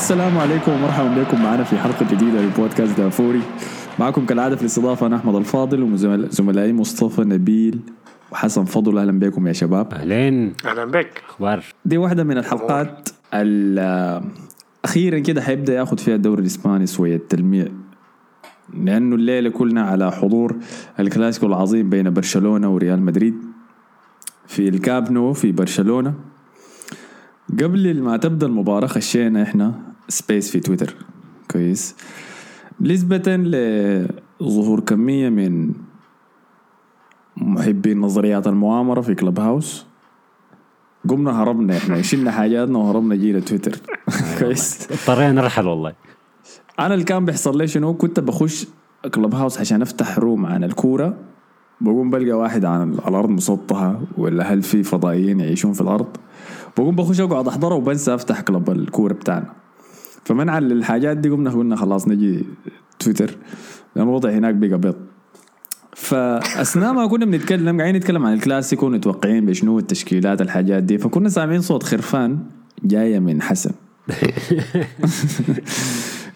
السلام عليكم ومرحبا بكم معنا في حلقة جديدة لبودكاست دافوري. معكم كالعادة في الاستضافة أنا أحمد الفاضل وزملائي مصطفى نبيل وحسن فضل. أهلا بكم يا شباب. أهلين. أهلا بك. أخبار؟ دي واحدة من الحلقات ال- أخيرا كده حيبدأ ياخذ فيها الدوري الإسباني شوية تلميع لأنه الليلة كلنا على حضور الكلاسيكو العظيم بين برشلونة وريال مدريد في الكاب نو في برشلونة. قبل ما تبدأ المباراة خشينا إحنا space في تويتر كويس. نسبة لظهور كمية من محبين نظريات المؤامرة في Clubhouse قمنا هربنا إحنا شلنا حاجاتنا وهربنا جينا تويتر كويس. اضطرينا نرحل والله. أنا اللي كان بيحصل لي شنو؟ كنت بخش Clubhouse عشان أفتح room عن الكورة. بقوم بلقى واحد عن الأرض مسطحه ولا هل في فضائيين يعيشون في الأرض؟ بقوم بخش أقعد أحضره وبنسى أفتح كلب الكورة بتاعنا. فمنعا للحاجات دي قمنا قلنا خلاص نجي تويتر. لأن الوضع هناك بقى بيض. فأثناء ما كنا بنتكلم قاعدين نتكلم عن الكلاسيكو متوقعين بشنو التشكيلات الحاجات دي فكنا سامعين صوت خرفان جاية من حسن.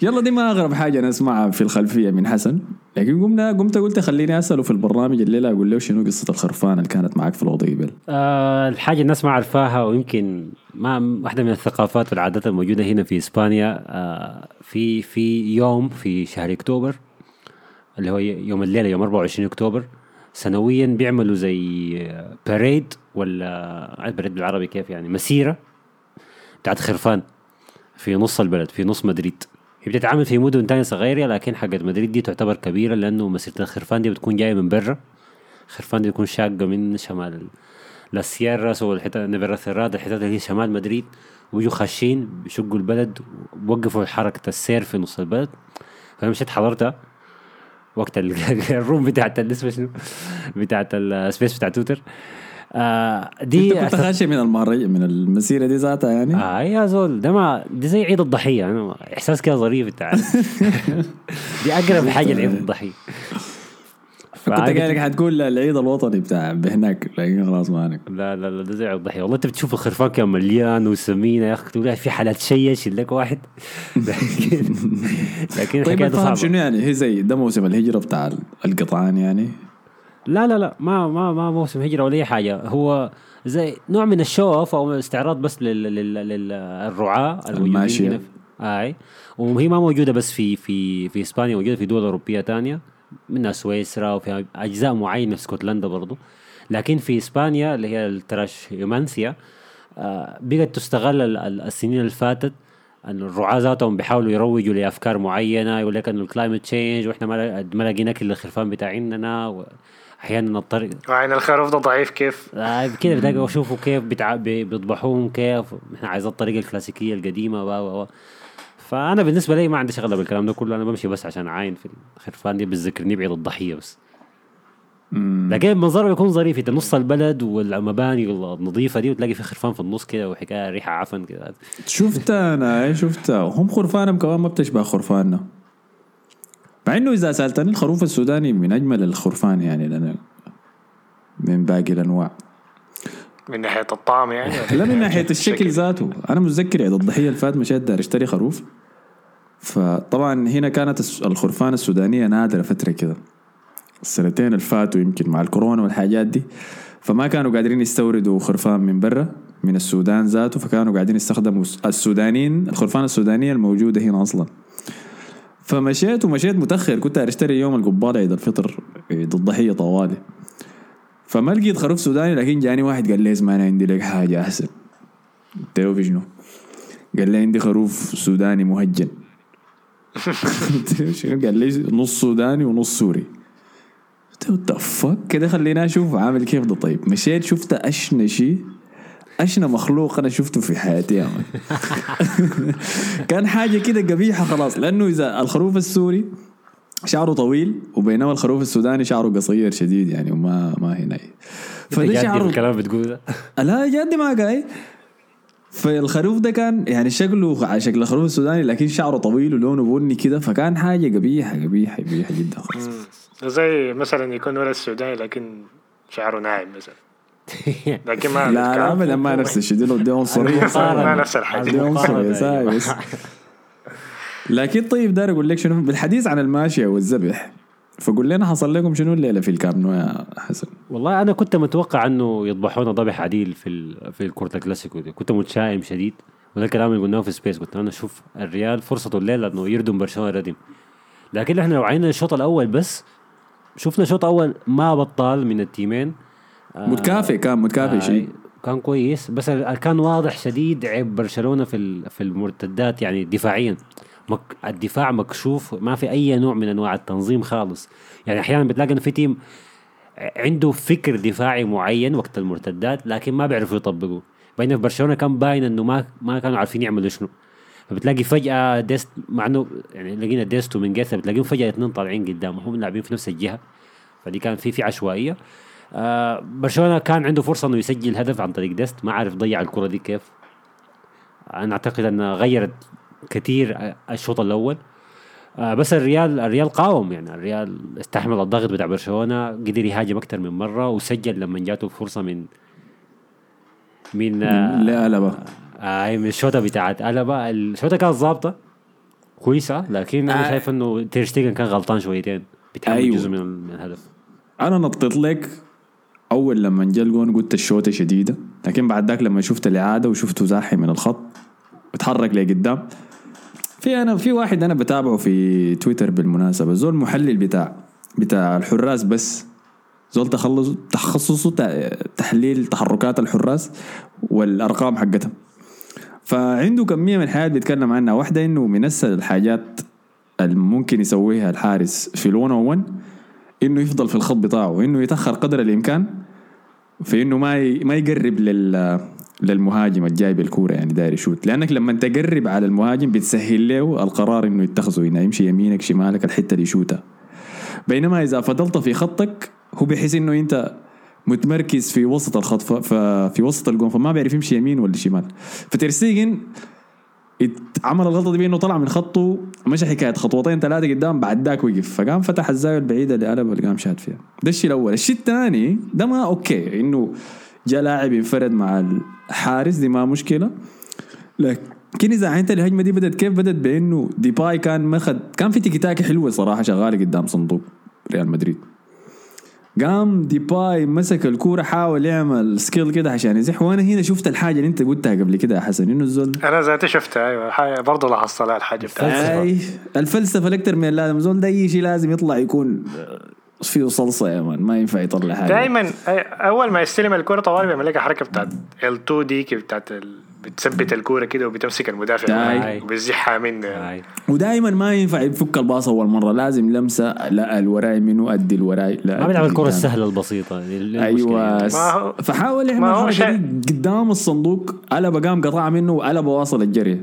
يلا دي ما أغرب حاجة نسمعها في الخلفية من حسن. لكن قمنا قمت قلت خليني أسأله في البرنامج الليلة أقول له شنو قصة الخرفان اللي كانت معك في الوضع قبل؟ آه الحاجة الناس ما عارفاها ويمكن ما واحدة من الثقافات والعادات الموجودة هنا في إسبانيا. آه في في يوم في شهر أكتوبر اللي هو يوم الليلة يوم 24 أكتوبر سنويا بيعملوا زي باريد ولا باريد بالعربي كيف يعني؟ مسيرة بتاعت خرفان في نص البلد في نص مدريد. هي بتتعامل في مدن تانية صغيرة لكن حقت مدريد دي تعتبر كبيرة لأنه مسيرة الخرفان دي بتكون جاية من برا. خرفان دي بتكون شاقة من شمال لاسييراس والحتة نيفيرا سيراد الحتات اللي هي شمال مدريد. ويجوا خاشين بيشقوا البلد ووقفوا حركة السير في نص البلد. فأنا مشيت حضرتها. وقت ال- الروم بتاعت ال- اسمه شنو؟ بتاعت السبيس بتاع تويتر. آه دي انت كنت خاشي من المهرج من المسيرة دي ذاتها يعني؟ آه يا زول ده ما دي زي عيد الضحية أنا ما- إحساس كده ظريف أنت عارف. دي أقرب حاجة لعيد الضحية. كنت قايل لك حتقول العيد الوطني بتاع بهناك لكن خلاص ما هناك لا لا لا ده زي عيد الضحية. والله أنت بتشوف الخرفان كان مليان وسمينة يا أخي تقول في حالات يشيل لك واحد. لكن لكن طيب شنو يعني؟ هي زي ده موسم الهجرة بتاع القطعان يعني؟ لا لا لا ما ما ما موسم هجرة ولا أي حاجة. هو زي نوع من ال show off أو استعراض بس لل- لل- لل- للرعاه الموجودين الماشية. آي. وهي ما موجودة بس في في في إسبانيا موجودة في دول أوروبية تانية منها سويسرا وفي أجزاء معينة في اسكتلندا برضو. لكن في إسبانيا اللي هي ال trashumancia آه، بقت تستغل ال- ال- السنين اللي فاتت أن الرعاة ذاتهم بيحاولوا يروجوا لأفكار معينة يقول لك إنه ال climate change وإحنا ما لا- ما لاقيين اكل للخرفان بتاعيننا أحيانا الطريق وعين الخروف ده ضعيف كيف؟ آه كده بتلاقوا شوفوا كيف بتع... بي- بيطبحوهم كيف إحنا عايزين الطريقة الكلاسيكية القديمة و و فأنا بالنسبة لي ما عندي شغله بالكلام ده كله أنا بمشي بس عشان أعاين في الخرفان دي بتذكرني بعيد الضحية بس. لكن المنظر بيكون ظريف انت نص البلد والمباني النظيفة دي وتلاقي في خرفان في النص كده وحكاية ريحة عفن كده. شفتها أنا إيه شفتها هم خرفانهم كمان ما بتشبه خرفاننا. مع إنه إذا سألتني الخروف السوداني من أجمل الخرفان يعني لنا من باقي الأنواع. من ناحية الطعم يعني؟ لا من ناحية الشكل ذاته. أنا متذكر عيد الضحية اللي فات مشيت دار أشتري خروف. فطبعا هنا كانت الخرفان السودانية نادرة فترة كده. السنتين اللي فاتوا يمكن مع الكورونا والحاجات دي فما كانوا قادرين يستوردوا خرفان من برا من السودان ذاته فكانوا قاعدين يستخدموا الس- السودانيين الخرفان السودانية الموجودة هنا أصلا. فمشيت ومشيت متأخر كنت أشتري يوم القبالة عيد الفطر عيد الضحيه طوالي. فما لقيت خروف سوداني لكن جاني واحد قال لي اسمع أنا عندي لك حاجة أحسن. قلت له شنو؟ قال لي عندي خروف سوداني مهجن؟ قال لي نص سوداني ونص سوري. ذا فك كده خليني أشوف عامل كيف ده. طيب مشيت شفت أشنى شيء أشنى مخلوق أنا شفته في حياتي يا. كان حاجة كده قبيحة خلاص لأنه إذا الخروف السوري شعره طويل وبينما الخروف السوداني شعره قصير شديد يعني وما ما هنا فده شعره الكلام بتقول ده. لا جدي ما قاي فالخروف ده كان يعني شكله على شكل الخروف السوداني لكن شعره طويل ولونه بني كده فكان حاجة قبيحة قبيحة قبيحة جدا خلاص. زي مثلا يكون ولد سوداني لكن شعره ناعم مثلا. لكن ما لا لا ابدا ما نفس الشيء دي دي عنصريه ما نفس الحاجة. دي عنصريه بس لكن طيب داير أقول لك شنو؟ بالحديث عن الماشية والذبح فقول لنا حصل لكم شنو الليلة في الكامب نو يا حسن؟ والله أنا كنت متوقع أنه يذبحونا ذبح عديل في ال- في الكره الكلاسيكو دي. كنت متشائم شديد. وده الكلام اللي قلناه في space قلت أنا أشوف الريال فرصته الليلة إنه يردم برشلونة ردم لكن إحنا لو عينا الشوط الأول بس شفنا شوط أول ما بطال من التيمين. آه، متكافئ كان متكافئ آه، شيء. كان كويس بس كان واضح شديد عيب برشلونة في في المرتدات يعني دفاعيا. مك الدفاع مكشوف ما في أي نوع من أنواع التنظيم خالص. يعني أحيانا بتلاقي انه في team عنده فكر دفاعي معين وقت المرتدات لكن ما بيعرفوا يطبقوا بينما في برشلونة كان باين إنه ما ما كانوا عارفين يعملوا شنو. فبتلاقي فجأة ديست مع إنه يعني لقينا ديست ومينجيثا بتلاقيهم فجأة اثنين طالعين قدام هم لاعبين في نفس الجهة. فدي كان في في عشوائية. آه برشلونة كان عنده فرصة إنه يسجل هدف عن طريق ديست ما عارف ضيع الكرة دي كيف. أنا أعتقد انها غيرت كثير الشوط الأول. آه بس الريال الريال قاوم يعني الريال استحمل الضغط بتاع برشلونة قدر يهاجم أكثر من مرة وسجل لما جاته فرصة من من آه لا آه من الشوطة بتاعت ألابا. الشوطة كانت ظابطة كويسة لكن أنا آه. شايف إنه تيرشتيجن كان غلطان شويتين بيتحمل أيوه. جزء من الهدف. أنا نطيت لك أول لما جا الجون قلت الشوطة شديدة لكن بعد ذاك لما شفت الإعادة وشفته زاحي من الخط اتحرك لقدام في أنا في واحد أنا بتابعه في تويتر بالمناسبة زول محلل بتاع بتاع الحراس بس. زول تخلص تخصصه تحليل تحركات الحراس والأرقام حقتهم. فعنده كميه من الحاجات بيتكلم عنها واحدة إنه من اسهل الحاجات اللي ممكن يسويها الحارس في ال 101 إنه يفضل في الخط بتاعه إنه يتأخر قدر الإمكان في إنه ما. ما يقرب لل للمهاجم الجاي بالكوره يعني داير يشوت لأنك لما تقرب على المهاجم بتسهل له القرار إنه يتخذه إنه يمشي يمينك شمالك الحتة اللي يشوتها بينما إذا فضلت في خطك هو بيحس إنه أنت متمركز في وسط الخط. في وسط الجون فما بيعرف يمشي يمين ولا شمال. فتيرشتيجن ات- عمل الغلطة دي بأنه طلع من خطه مشى حكاية خطوتين ثلاثة قدام بعد ذاك وقف. فقام فتح الزاوية البعيدة اللي ألابا اللي قام شات فيها. ده الشيء الأول. الشيء الثاني ده ما okay إنه جاء لاعب انفرد مع الحارس دي ما مشكلة. لكن إذا عاينت الهجمة دي بدت كيف؟ بدت بأنه ديباي كان مخد كان في tiki taka حلوة صراحة شغالة قدام صندوق ريال مدريد. قام ديباي مسك الكورة حاول يعمل skill كده عشان يزح. وأنا هنا شفت الحاجة اللي أنت قلتها قبل كده يا حسن إنه الزول أنا ذاتي شفتها أيوه. حاجة- برضه لاحظت لها الحاجة بتاعتها أي الفلسفة الاكثر من اللازم. زول ده أي شيء لازم يطلع يكون فيه صلصة يا man ما ينفع يطلع حاجة. دائما أول ما يستلم الكورة طوالي بيعمل لك حركة بتاعت ال2 دي بتاعت ال... بتثبت الكورة كده وبتمسك المدافع. وبتزحها منه ودائما ما ينفع يفك ال pass أول مرة. لازم لمسة. لا الوراي منو؟ أدي الوراي. لا ما بيلعب الكره. السهلة البسيطة. أيوه. فحاول يعمل دي قدام الصندوق. ألابا قام قطع منه وألابا واصل الجري.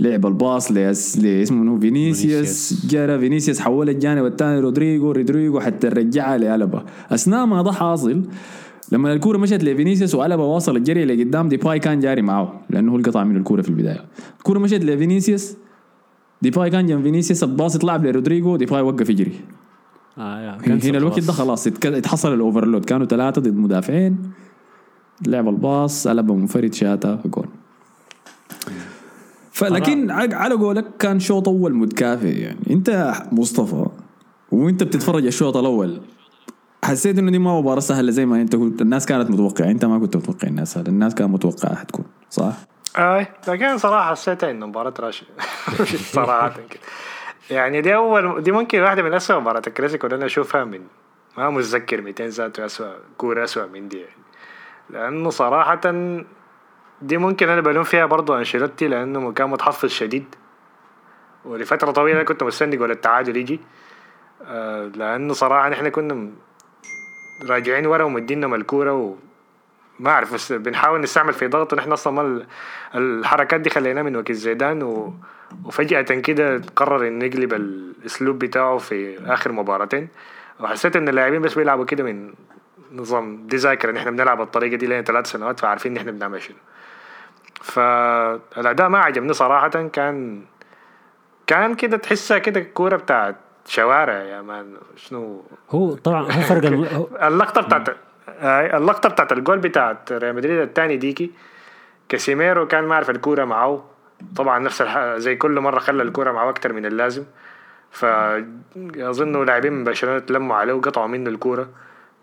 لعب ال pass لي اسمه منو؟ فينيسيوس. فينيسيوس. جرى فينيسيوس. حول الجانب الثاني. رودريجو. رودريجو حتى رجعها لألابا أثناء ما ده حاصل لما الكورة مشت لفينيسيوس وألابا واصل الجري لقدام ديباي كان جاري معاه لأنه هو اللي قطع منه الكورة في البداية. الكورة مشت لفينيسيوس ديباي كان جنب فينيسيوس ال pass اتلعب لرودريجو ديباي وقف يجري. آه. هنا الوقت. ده خلاص. اتحصل ال overload كانوا ثلاثة ضد مدافعين. لعب ال pass ألابا منفرد شاتا جول فلكن ع- على قولك كان شوط أول متكافئ يعني. أنت مصطفى وأنت بتتفرج الشوط الأول حسيت إنه دي ما مباراة سهلة زي ما أنت قلت. الناس كانت متوقعة. أنت ما كنت متوقع انها سهله الناس كانت متوقعة حتكون صح؟ أي لكن صراحة حسيت إنه مباراة راشد. صراحة كده يعني دي أول دي ممكن واحدة من اسوء مباريات الكلاسيكو اللي أنا أشوفها من ما متذكر 200 ذاته اسوء كوره اسوء من دي. يعني لأنه صراحة دي ممكن أنا بلوم فيها برضو أنشيلوتي لأنه كان متحفظ شديد. ولفترة طويلة كنت مستني جول التعادل يجي. آه لأنه صراحة نحن كنا راجعين ورا ومدينا الكوره و ما أعرف بس بنحاول نستعمل في ضغط ونحن أصلا ما ال- الحركات دي خليناها من وكيل زيدان و... وفجأة كده قرر إنه يقلب الأسلوب بتاعه في آخر مباراتين. وحسيت إن اللاعبين بس بيلعبوا كده من نظام دي ذاكرة إن إحنا بنلعب الطريقة دي لين ثلاث سنوات فعارفين إن إحنا بنعمل شنو. فالأداء ما عجبني صراحة كان كان كده تحسها كده كورة بتاعت شوارع يا man شنو؟ هو طبعا هو فرق الم... اللقطة بتاعت اللقطة بتاعت الجول بتاعت ريال مدريد الثاني ديكي. كاسيميرو كان ما عارف الكورة معه. طبعا نفس الح... زي كل مرة خلى الكورة معه أكتر من اللازم. فاظن لاعبين من برشلونة تلموا عليه وقطعوا منه الكورة.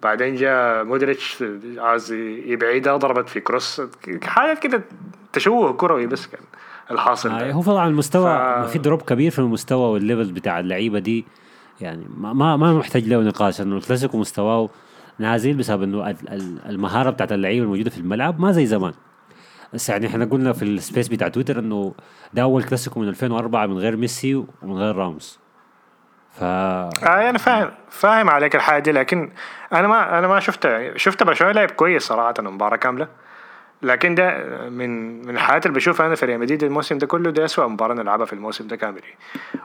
بعدين جاء مودريتش عايز يبعدها ضربت في كروس. حاجات كده تشوه كروي بس كان. الحاصل آه. هو طبعا المستوى ف-. في drop كبير في المستوى وال level بتاع اللعيبة دي يعني ما ما, محتاج له نقاش إنه الكلاسيكو مستواه نازل بسبب إنه ال- ال- المهارة بتاعت اللعيبة الموجودة في الملعب ما زي زمان بس يعني إحنا قلنا في ال space بتاع تويتر إنه ده أول كلاسيكو من 2004 من غير ميسي ومن غير راموس ف آه أنا فاهم فاهم عليك الحاجة دي لكن أنا ما أنا ما شفت شفت برشلونة لعب كويس صراحة المباراة كاملة لكن ده من من الحاجات اللي بشوفها أنا في ريال مدريد الموسم ده كله ده اسوء مباراة نلعبها في الموسم ده كامل.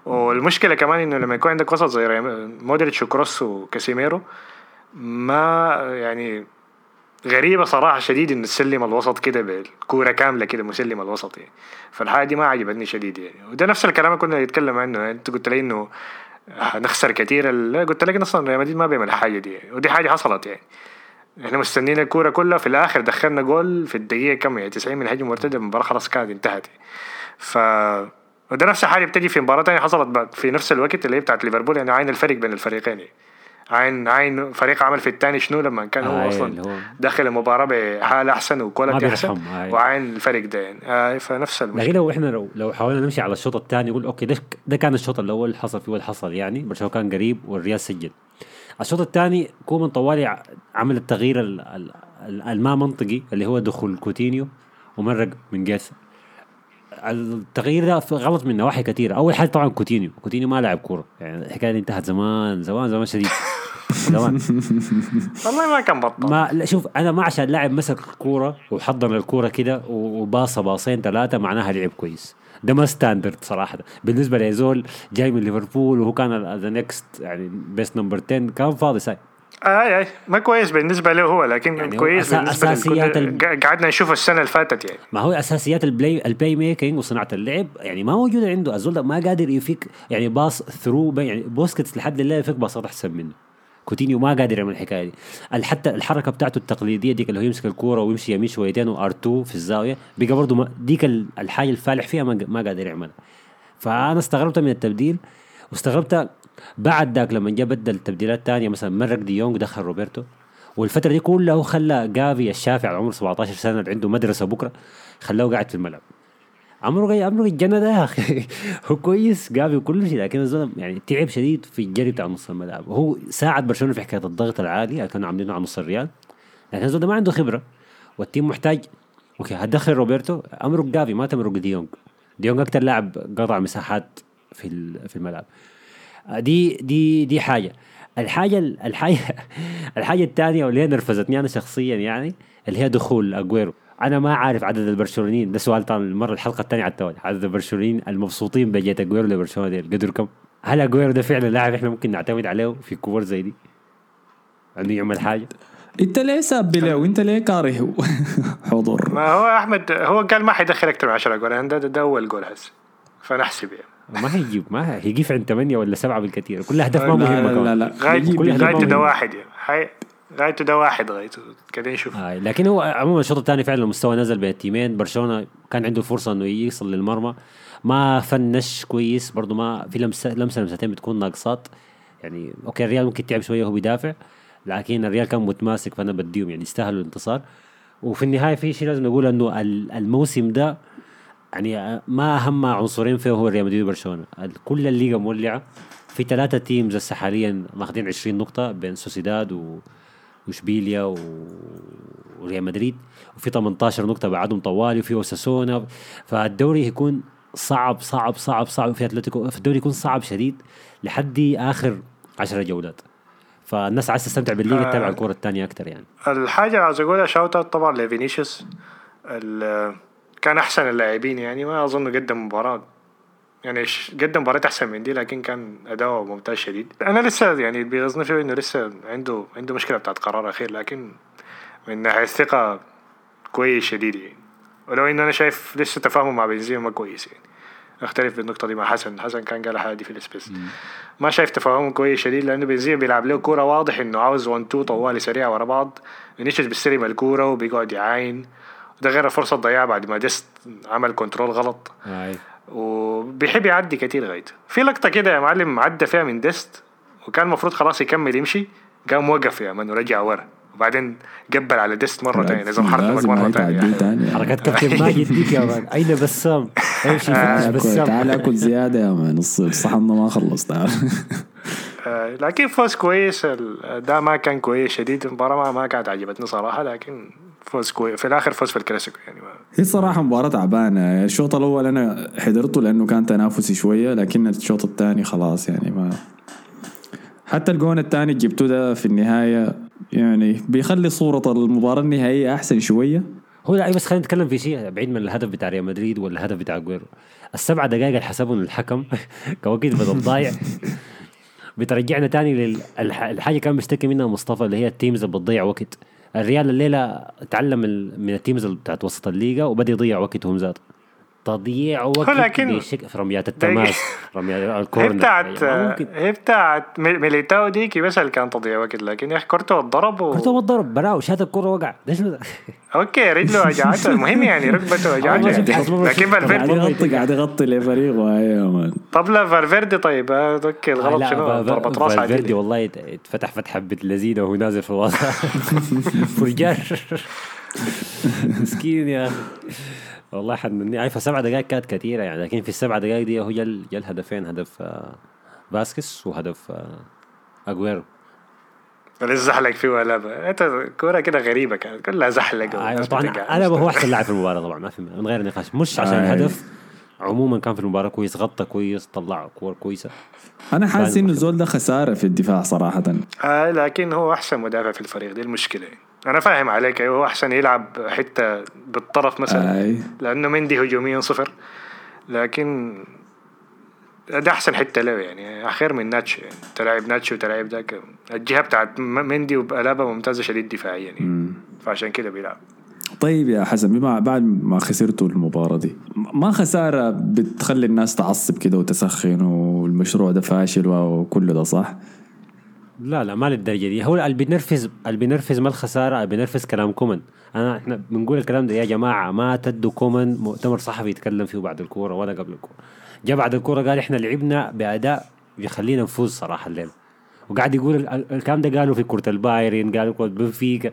والمشكلة كمان إنه لما يكون عندك وسط زي مودريتش وكروس وكاسيميرو ما يعني غريبة صراحة شديد إنه تسلم الوسط كده بالكورة كاملة كده مسلم الوسط يعني. فالحاجة دي ما عجبتني شديد يعني. وده نفس الكلام اللي كنا نتكلم عنه. يعني أنت قلت لي إنه هنخسر كتير لا قلت لك أصلا ريال مدريد ما بيعمل الحاجة دي يعني. ودي حاجة حصلت يعني. إحنا مستنيين الكورة كلها في الآخر دخلنا جول في الدقيقة كم يعني 90 من هجمة مرتدة المباراة خلاص كانت انتهت. ف وده نفس الحاجة بتجي في مباراة تانية حصلت في نفس الوقت اللي هي بتاعت ليفربول يعني عين الفرق بين الفريقين يعني. عين عين فريق عمل في الثاني شنو لما كان هو أصلا اللي هو- داخل المباراة بحالة أحسن وكواليتي أحسن. وعين الفريق ده يعني. آه فنفس لكن المشكلة لو إحنا لو لو حاولنا نمشي على الشوط الثاني نقول okay ده ده كان الشوط الأول حصل فيه اللي حصل يعني. برشلونة كان قريب والريال سجل. الشوط الثاني كومان طوالي عمل التغيير ال- ال- ال- الما منطقي اللي هو دخول كوتينيو ومرق مينجيسا التغيير ده غلط من نواحي كثيرة. أول حاجة طبعا كوتينيو. كوتينيو ما لاعب كورة. يعني الحكاية دي انتهت زمان زمان زمان شديد. زمان والله ما كان بطل. ما لا شوف أنا ما عشان لاعب مسك كورة وحضن الكورة كده وباصة باصين ثلاثة معناها لعب كويس. ده ما standard صراحة. بالنسبة لزول جاي من ليفربول وهو كان the next يعني best number 10 كان فاضي ساي آه آه ما كويس بالنسبة له هو لكن يعني هو كويس أسا- بالنسبة أساسيات لكل ال- قعدنا نشوف السنة اللي فاتت يعني. ما هو أساسيات ال play ال play making وصناعة اللعب يعني ما موجودة عنده. الزول ما قادر يفك يعني pass through يعني بوسكيتس لحد الليلة يفك باصات أحسن منه. كوتينيو ما قادر يعمل الحكاية دي. حتى الحركة بتاعته التقليدية ديك اللي هو يمسك الكورة ويمشي يمين شويتين و R 2 في الزاوية بقى برضه ديك ال- الحاجة الفالح فيها ما, قادر يعملها. فأنا استغربت من التبديل واستغربت بعد ذاك لما جاء بدل تبديلات تانية مثلا مرق دي يونغ دخل روبرتو. والفترة دي كلها خلى جافي الشافع اللي عمره 17 سنة عنده مدرسة بكرة خلاه قاعد في الملعب. عمره جاي عمره الجنة ده يا أخي هو كويس جافي وكل شيء لكن الزلمه يعني تعب شديد في الجري بتاع نص الملعب. هو ساعد برشلونة في حكاية الضغط العالي اللي كانوا عاملينه على نص الريال. لكن الزول ده ما عنده خبرة وال team محتاج. okay هتدخل روبرتو. امرق جافي ما تمرق ديونج. ديونج أكثر لاعب قطع مساحات في في الملعب. دي دي دي حاجة. الحاجة الحاجة الحاجة الثانية واللي هي نرفزتني أنا شخصيا يعني اللي هي دخول أجويرو. أنا ما عارف عدد البرشلونيين ده سؤال طبعا المرة الحلقة الثانية على التوالي عدد البرشلونيين المبسوطين بجيت اجويرو لبرشلونة دي قدر كم؟ هل اجويرو ده فعلا لاعب إحنا ممكن نعتمد عليه في كور زي دي؟ إنه يعمل حاجة؟ إنت ليه ساب له وانت ليه كاره حضور ما هو أحمد هو قال ما حيدخل أكثر من 10 جول ده, ده, ده أول جول هسه فنحسب يعني ما هيجيب ما هيجيب عند ثمانية ولا سبعة بالكثير كل أهداف ما لا مهمة لا كمان. لا, لا. غايته ده مهمة. واحد يعني حي... غايته ده واحد غايته كده نشوف آه لكن هو عموما الشوط الثاني فعلا المستوى نزل بين التيمين برشلونة كان عنده الفرصة إنه يوصل للمرمى. ما فنش كويس برضه ما في لمسه لمسة لمستين بتكون ناقصات. يعني okay الريال ممكن تعب شوية وهو بيدافع لكن الريال كان متماسك فأنا بديهم يعني يستاهلوا الانتصار. وفي النهاية في شيء لازم نقول إنه ال- الموسم ده يعني ما أهم عنصرين فيه هو ريال مدريد وبرشلونة. كل الليغا مولعة. في ثلاثة teams هسه حاليا ماخذين 20 نقطة بين سوسيداد و وإشبيليا. وريال مدريد وفي 18 نقطة بعدهم طوالي وفي أوساسونا فالدوري يكون صعب صعب صعب صعب في أتلتيكو في الدوري يكون صعب شديد لحد آخر 10 جولات فالناس عايز تستمتع بالليغا آه. تتابع الكورة الثانية أكثر يعني الحاجة اللي عاوز أقولها shout out طبعا لفينيسيوس كان أحسن اللاعبين يعني ما اظن قدم مباراة يعني قدم مباراة أحسن من دي لكن كان أداؤه ممتاز شديد. أنا لسه يعني بيغزني فيه إنه لسه عنده عنده مشكلة بتاعت قرار أخير لكن من ناحية الثقة كويس شديد يعني. ولو إنه أنا شايف لسه تفاهمه مع بنزيما ما كويس يعني. أختلف بالنقطة دي مع حسن. حسن كان قال حاجة دي في ال space. ما شايف تفاهم كويس شديد لأنه بنزيما بيلعب له كورة واضح إنه عاوز 1 2 طوالي سريع ورا بعض. فينيسيوس بيستلم الكورة وبيقعد يعاين. ده غير الفرصه الضيعه بعد ما ديست عمل control غلط. أي. وبيحب يعدي كتير غايته في لقطة كده يا معلم عدى فيها من ديست وكان المفروض خلاص يكمل يمشي قام وقف يا man ورجع ورا. وبعدين قبل على ديست مرة ثانية لازم حركتك لازم مرة ثانية تاني حركات كابتن ماجد ديك يا man. أين بسام؟ امشي تعال فتش اكل تعال بسام؟ آكل زيادة يا man. الص- الصحن ما خلص تعال. آه، لكن فوز كويس ال- ده ما كان كويس شديد. المباراه ما, ما كانت عجبتني صراحة لكن فوز كويس في الآخر فوز في الكلاسيكو يعني ما. هي صراحة مباراة تعبانة. الشوط الأول أنا حضرته لأنه كان تنافسي شوية لكن الشوط الثاني خلاص يعني ما حتى الجون الثاني اللي جبته ده في النهاية يعني بيخلي صورة المباراة النهائية أحسن شوية. هو لا بس خلينا نتكلم في شيء بعيد من الهدف بتاع ريال مدريد ولا الهدف بتاع جويرو السبعة دقائق اللي حسبهم الحكم كوقت بدل ضايع بترجعنا تاني للحاجة كان بيشتكي منها مصطفى اللي هي ال teams اللي بتضيع وقت. الريال الليلة تعلم من ال teams بتاعت وسط الليغا وبدأ يضيع وقتهم ذاته. تضييع وقت لكن- بشكل في رميات التماس رميات هي ال corner. بتاعت ما ممكن هي بتاعت مي- ميليتاو ديكي بس اللي كان تضيع وقت لكن يا أخي كورتو اتضرب و... كورتوا ضرب براو شات الكرة وقع. ده شنو ده؟ okay رجله وجعته. المهم يعني ركبته ما وجعته. يعني. لكن شفت قاعد فالفيردي يغطي قاعد يغطي لفريقه. man. طب لا فالفيردي طيب. آه، okay الغلط لا، شنو؟ ضربة راس فالفيردي والله ات- اتفتح فتحه بنت لذيذه وهو نازل في الوسط. مسكين يا أخي. والله حنني عارف سبع دقائق كانت كثيره يعني لكن في السبع دقائق دي هو جا الهدفين هدف آه، فاسكس وهدف آه، أجويرو اللي زحلق فيه ولا أنت كورة كده غريبة كانت كلها زحلق آه، طبعا. أنا هو أحسن لاعب في المباراة طبعا ما في من غير نقاش مش عشان آه. الهدف عموما كان في المباراة كويس غطى كويس طلع كور كويسة أنا حاسس باين إنه الزول ده خسارة في الدفاع صراحة آه لكن هو أحسن مدافع في الفريق دي المشكلة يعني. أنا فاهم عليك أيوه هو أحسن يلعب حتة بالطرف مثلا. أي. لأنه مندي هجوميا صفر. لكن ده أحسن حتة له يعني خير من ناتشو يعني تلاعب ناتشو وتلاعب ذاك. الجهة بتاعت م- مندي وبقلابه ممتازة شديد دفاعيا يعني. فعشان كده بيلعب. طيب يا حسن بما بعد ما خسرتوا المباراة دي ما خسارة بتخلي الناس تعصب كده وتسخن والمشروع ده فاشل وكل ده صح؟ لا لا ما للدرجة دي. هو اللي بينرفز اللي بينرفز ما الخسارة اللي بينرفز كلام كومان. أنا إحنا بنقول الكلام ده يا جماعة ما تدوا كومان مؤتمر صحفي يتكلم فيه بعد الكورة ولا قبل الكورة. جاء بعد الكورة قال إحنا لعبنا بأداء يخلينا نفوز صراحة الليلة وقاعد يقول ال- ال- الكلام ده قالوا في كرة البايرن قالوا كرة بنفيكا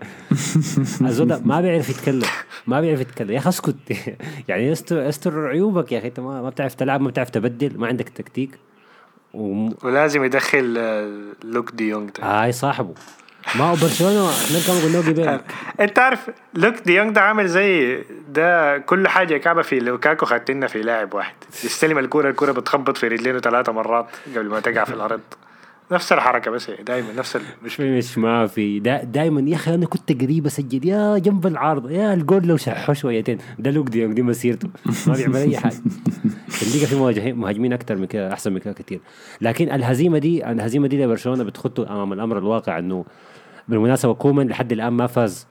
الزول ما بيعرف يتكلم ما بيعرف يتكلم. يا أخي اسكت. يعني استر استر عيوبك يا أخي. أنت ما بتعرف تلعب ما بتعرف تبدل ما عندك تكتيك. وم- ولازم يدخل آه، لوك دي يونغ ده. هاي صاحبه. ما هو برشلونة إحنا كمان قلنا قبل أنت عارف لوك دي يونغ ده عامل زي ده كل حاجة كعبة في لوكاكو خدتنا في لاعب واحد. يستلم الكورة الكورة بتخبط في رجلينه ثلاثة مرات قبل ما تقع في الأرض. نفس الحركة بس دائما نفس المشكلة مش ما في. دا دائما يا أخي أنا كنت قريب أسجل. يا جنب العارضه يا الجول لو شحه شويتين. ده لوك دي دي مسيرته. ما بيعمل أي حاجة. الليغا في مهاجمين أكثر من كده أحسن من كده كثير لكن الهزيمة دي الهزيمة دي لبرشلونة بتخطه أمام الأمر الواقع إنه بالمناسبة كومان لحد الآن ما فاز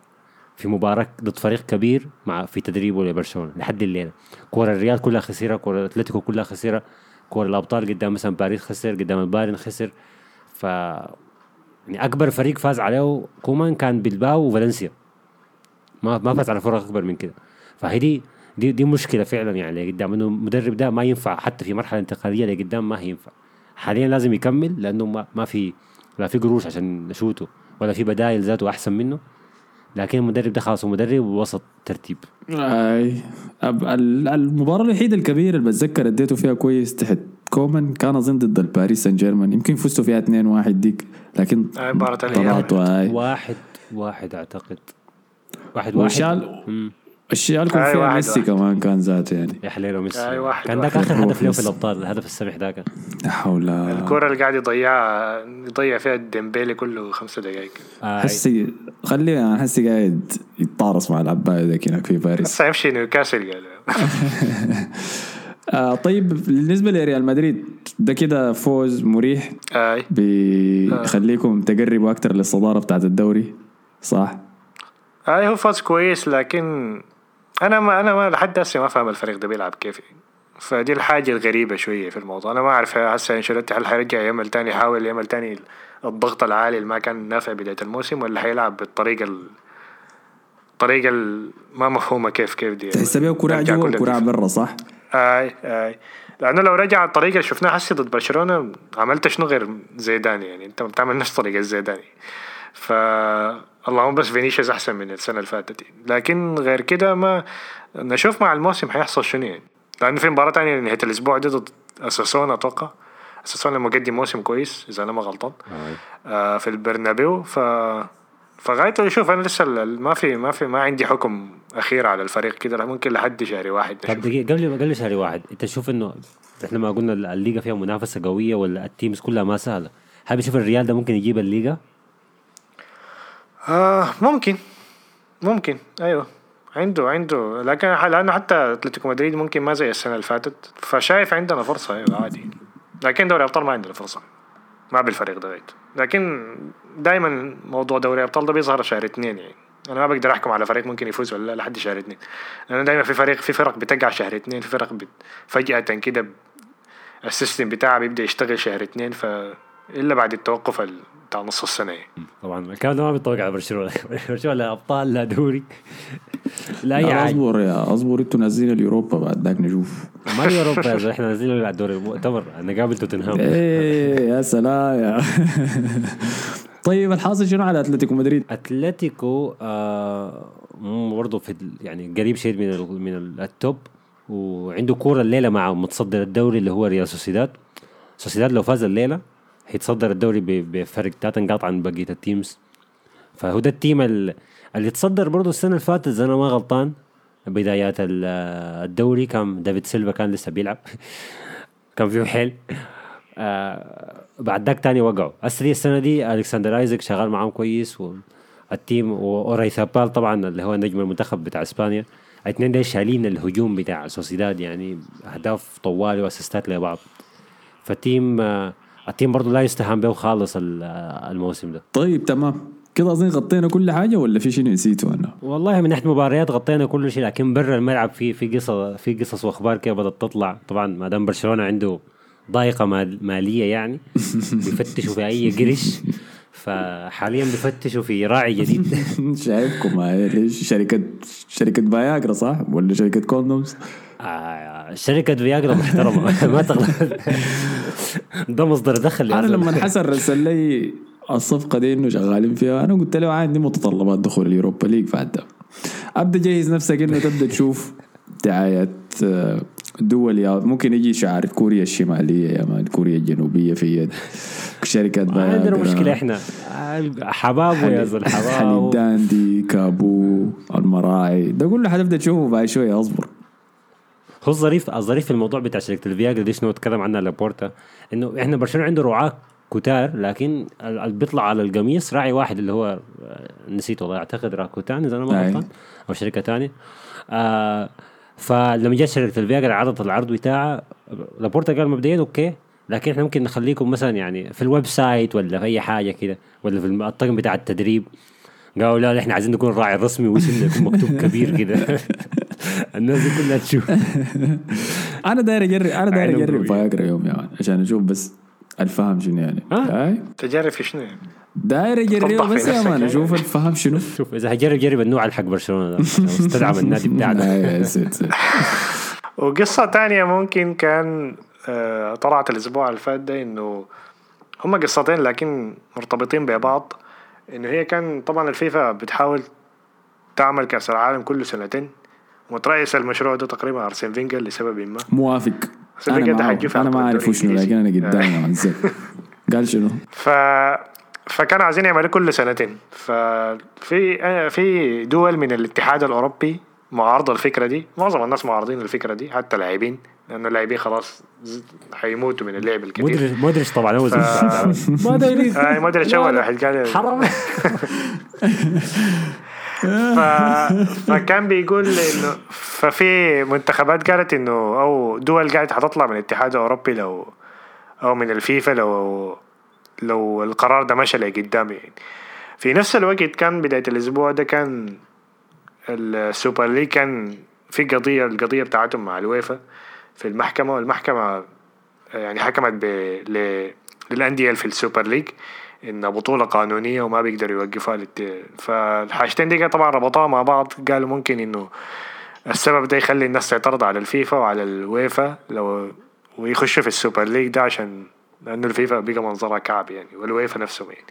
في مباراة ضد فريق كبير مع في تدريبه لبرشلونة لحد الليلة. كورة الريال كلها خسيرة كورة الأتلتيكو كلها خسيرة كورة الأبطال قدام مثلا باريس خسر قدام البايرن خسر. ف يعني أكبر فريق فاز عليه كومان كان بلباو وفالنسيا. ما ما فاز على فرق أكبر من كده. فهي دي دي, دي مشكلة فعلا يعني قدام إنه المدرب ده ما ينفع حتى في مرحلة انتقالية لقدام ما هينفع. حاليا لازم يكمل لأنه ما, ما في لا في قروش عشان نشوته ولا في بدائل ذاته أحسن منه. لكن المدرب ده خلاص هو مدرب وسط ترتيب. أي. أب- ال- المباراة الوحيدة الكبيرة اللي بتذكر اديته فيها كويس تحت كومان كان أظن ضد الباريس سان جيرمان. يمكن فزتوا فيها 2-1 ديك لكن هاي واحد واحد أعتقد. واحد واحد. وشال مم. الشيالكم أي فيها ميسي. كمان كان ذاته يعني يا حليله ميسي أي واحد كان ذاك. اخر هدف له في. الأبطال الهدف السمح ذاك لا حول الكوره اللي قاعد يضيعها يضيع فيها ديمبيلي كله خمسة دقائق آه، حسي خليه أنا حسي قاعد يتطارص مع العباية ذاك هناك في باريس هسه يمشي نيوكاسل قال آه طيب بالنسبة لريال مدريد ده كده فوز مريح أي بيخليكم تقربوا أكتر للصدارة بتاعت الدوري صح؟ أي هو فاز كويس لكن أنا ما أنا ما لحد هسه ما فاهم الفريق ده بيلعب كيف. فدي الحاجة الغريبة شوية في الموضوع. أنا ما أعرف هسه أنشيلوتي هل حيرجع يعمل تاني يحاول يعمل تاني الضغط العالي اللي ما كان نافع بداية الموسم ولا حيلعب بالطريقة ال- الطريقة ال- ما مفهومة كيف كيف دي؟ تحس بيه كراع رجع جوا الدفاع. برا صح؟ اي آي. لأنه لو رجع الطريقة اللي شفناها هسه ضد برشلونة عملت شنو غير زيدان يعني؟ أنت بتعمل نفس طريقه زيدان. ف اللهم بس فينيسيوس أحسن من السنة اللي فاتت لكن غير كده ما نشوف مع الموسم حيحصل شنو يعني. لأنه في مباراة ثانية نهايه الأسبوع دي ضد اساسون أتوقع. اساسون مقدم موسم كويس إذا أنا ما غلطان. آه في البرنابيو. ف فغاية شوف أنا لسه ما في ما في ما عندي حكم أخير على الفريق كده. ممكن لحد شهر واحد طب دقيقة قبل قبل شهر واحد أنت تشوف إنه إحنا ما قلنا الليغا فيها منافسة قوية ولا التيمز كلها ما سهلة؟ هل بتشوف الريال ده ممكن يجيب الليغا؟ آه ممكن. ممكن. أيوه. عنده عنده. لكن لأنه حتى أتلتيكو مدريد ممكن ما زي السنة اللي فاتت. فشايف عندنا فرصة أيوه عادي. لكن دوري أبطال ما عندنا فرصة. ما بالفريق ده لكن دائما موضوع دوري أبطال ده بيظهر شهر اثنين يعني. أنا ما بقدر أحكم على فريق ممكن يفوز ولا لا لحد شهر اثنين لأنه دائما في فريق في فرق بتقع شهر اثنين في فرق فجأة كده السيستم بتاعها بيبدأ يشتغل شهر اثنين ف إلا بعد التوقف ال- بتاع نص السنة. يعني. طبعا. الكلام ده ما بيطبق على برشلونة. برشلونة لا أبطال لا دوري. لا أي حاجة. أصبر يا أصبر أنتوا نازلين اليوروبا بعد ذاك نشوف. ما هي أوروبا يا إحنا نازلين على الدوري المؤتمر نقابل توتنهام. إيه يا سلام يا. طيب الحاصل شنو على أتلتيكو مدريد؟ أتلتيكو آه برضه في يعني قريب شيء من ال من ال- ال top. وعنده كورة الليلة مع متصدر الدوري اللي هو ريال سوسيداد. سوسيداد لو فاز الليلة هيتصدر الدوري بفرق ثلاث نقاط عن بقية ال teams فهو ده ال team ال- اللي تصدر برضه السنة اللي فاتت إذا أنا ما غلطان بدايات ال- الدوري كان دافيد سيلفا كان لسه بيلعب. كان فيه حيل. آه بعد ذاك تاني وقعوا. اسري السنة دي ألكسندر آيزك شغال معاهم كويس وال team وأويارزابال طبعا اللي هو نجم المنتخب بتاع إسبانيا. الاثنين دول شايلين الهجوم بتاع سوسيداد يعني أهداف طوالي وأسيستات لبعض. فال team آه ال team برضه لا يستهان به خالص ال- آه، الموسم ده. طيب تمام. كده أظن غطينا كل حاجة ولا في شيء نسيته أنا؟ والله من ناحية مباريات غطينا كل شيء لكن برا الملعب في في قصص في قصص وأخبار كده بدأت تطلع. طبعا ما دام برشلونة عنده ضائقة مال- مالية يعني بيفتشوا في أي قرش. فحاليا بيفتشوا في راعي جديد. شايفكم. ليش شركه شركة فياجرا صح؟ ولا شركة condoms؟ آه شركة فياجرا محترمة. ما تغلط. ده مصدر دخل أنا. لما حسن رسل لي الصفقة دي إنه شغالين فيها أنا قلت له عندي متطلبات دخول اليوروبا ليج ده أبدأ جهز نفسك إنه تبدأ تشوف دعايات آه، دول يا ممكن يجي شعار كوريا الشمالية يا مان كوريا الجنوبية في ما عندنا مشكلة إحنا. حبابه يا زلمة حليب حبابه داندي كابو المراعي ده كله حتبدأ تشوفه بعد شوية أصبر. هو الظريف الظريف في الموضوع بتاع شركة الفياجرا دي شنو اتكلم عنها لابورتا إنه إحنا برشلونة عنده رعاة كتار لكن ال- اللي بيطلع على القميص راعي واحد اللي هو آه، نسيت والله أعتقد راكوتن إذا أنا ما. غلطان أو شركة ثانية آه فلما جت شركة الفياجرا عرضت العرض بتاعها لابورتا قال مبدئيا أوكي لكن إحنا ممكن نخليكم مثلا يعني في ال website ولا في أي حاجة كده ولا في الطقم بتاع التدريب. قالوا لا إحنا عايزين نكون الراعي الرسمي واسمنا يكون مكتوب كبير كده. الناس دي كلها تشوف أنا داير اجرب أنا داير أجرب. فياجرا يوم يا مان عشان أشوف بس الفهم شنو يعني. هاي تجارب في شنو يعني؟ داير اجربه بس يا مان يعني. أشوف الفهم شنو شوف إذا هجرب جرب النوع الحق برشلونة استدعم النادي بتاعنا. وقصة تانية ممكن كان آه، طلعت الأسبوع اللي فات ده إنه هما قصتين لكن مرتبطين ببعض إنه هي كان طبعا الفيفا بتحاول تعمل كأس العالم كل سنتين وترأس المشروع ده تقريبا أرسين فينجر لسبب ما. موافق. أنا في أنا ما أعرف شنو لكن أنا. قدامي. قال شنو؟ ف فكانوا عايزين يعملوا كل سنتين. ففي آه، في دول من الاتحاد الأوروبي معارضة الفكرة دي. معظم الناس معارضين الفكرة دي حتى اللاعبين لأن اللاعبين خلاص حيموتوا من اللعب الكثير مودريتش مودريتش طبعا هو ف- ما دايرين. آه ما ادري شو واحد قال حرام. ف... فكان بيقول انه ففي منتخبات قالت إنه أو دول قالت حتطلع من الاتحاد الأوروبي لو أو من الفيفا لو لو القرار ده مشى لقدام يعني. في نفس الوقت كان بداية الأسبوع ده كان ال Super League كان في قضية القضية بتاعتهم مع اليويفا في المحكمة والمحكمة يعني حكمت ب... ل... اللي في ال Super League. انها بطولة قانونية وما بيقدروا يوقفوها للت- فالحاجتين دي طبعا ربطوها مع بعض. قالوا ممكن إنه السبب ده يخلي الناس تعترض على الفيفا وعلى اليويفا لو ويخشوا في ال Super League ده عشان لأنه الفيفا بقى منظرها كعب يعني واليويفا نفسهم يعني.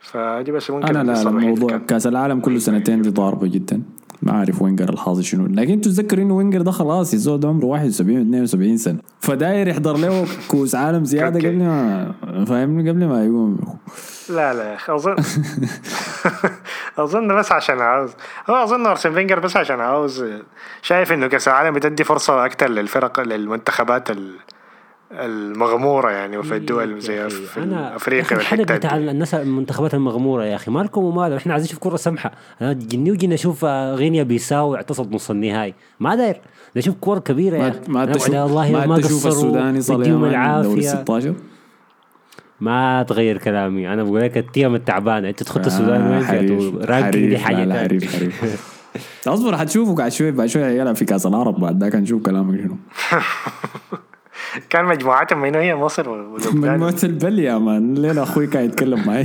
فدي بس ممكن أنا لا الموضوع كأس العالم كل سنتين دي ضاربة جدا. ما عارف فينجر الحاصل شنو. لكن تتذكر انه فينجر ده خلاص الزول ده عمره 71 72 سنة. فداير يحضر له كاس عالم زيادة. قبل ما فاهمني؟ قبل ما يقوم. لا لا يا أخي اظن أظن بس عشان عاوز هو أظن أرسن فينجر بس عشان عاوز شايف إنه كأس العالم بتدي فرصة أكثر للفرق للمنتخبات ال- المغمورة يعني وفي الدول زي في أنا أفريقيا والحتات بتاع الناس المنتخبات المغمورة يا أخي مالكم وماله إحنا عايزين نشوف كرة سمحة. أنا جني وجينا نشوف آه، غينيا بيساو اعتصد نص النهائي. ما داير. نشوف كرة كبيرة يا ما أخي. ما تشوف وعلى الله ما تشوف قصروا، السوداني دوري العافية. 16 ما تغير كلامي. أنا بقول لك ال team التعبانة أنت تخط السودان وين دي تانية. حريف حريف. أصبر حتشوفوا بعد شوي بعد شوي هيلعب في كأس العرب بعد ذاك نشوف كلامك شنو. كان مجموعتهم من هي مصر ولبنان مجموعة البل يا مان. الليلة أخوي كان يتكلم معي.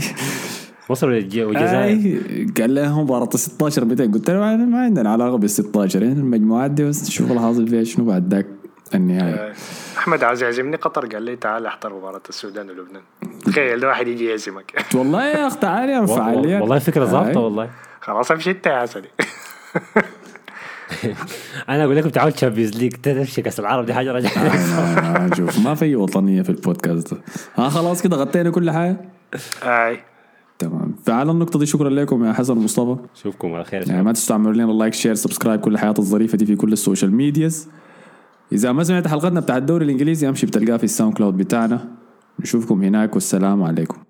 مصر والج- والجزائر. قال لي هم مباراة ال 16 متى؟ قلت له ما عندنا علاقة بال 16 يعني المجموعات دي بس نشوف الحاصل فيها شنو بعد ذاك النهاية أحمد عاوز يعزمني قطر. قال لي تعال أحضر مباراة السودان ولبنان. تخيل واحد يجي يعزمك. والله يا اخ تعال يا فعالية والله فكرة ظابطة والله. خلاص أمشي أنت يا عسلي. أنا أقول لكم تعالوا Champions League تمشي كأس العرب دي حاجة رجعت. آه، شوف ما في وطنية في البودكاست. ده ها خلاص كده غطينا كل حاجة؟ آي. تمام. فعلى النقطة دي شكرا لكم يا حسن ومصطفى. أشوفكم على خير. يعني ما تنسوا تعملوا لنا like share subscribe كل الحياة الظريفة دي في كل ال social medias. إذا ما سمعت حلقتنا بتاع الدوري الإنجليزي أمشي بتلقاها في ال SoundCloud بتاعنا. نشوفكم هناك والسلام عليكم.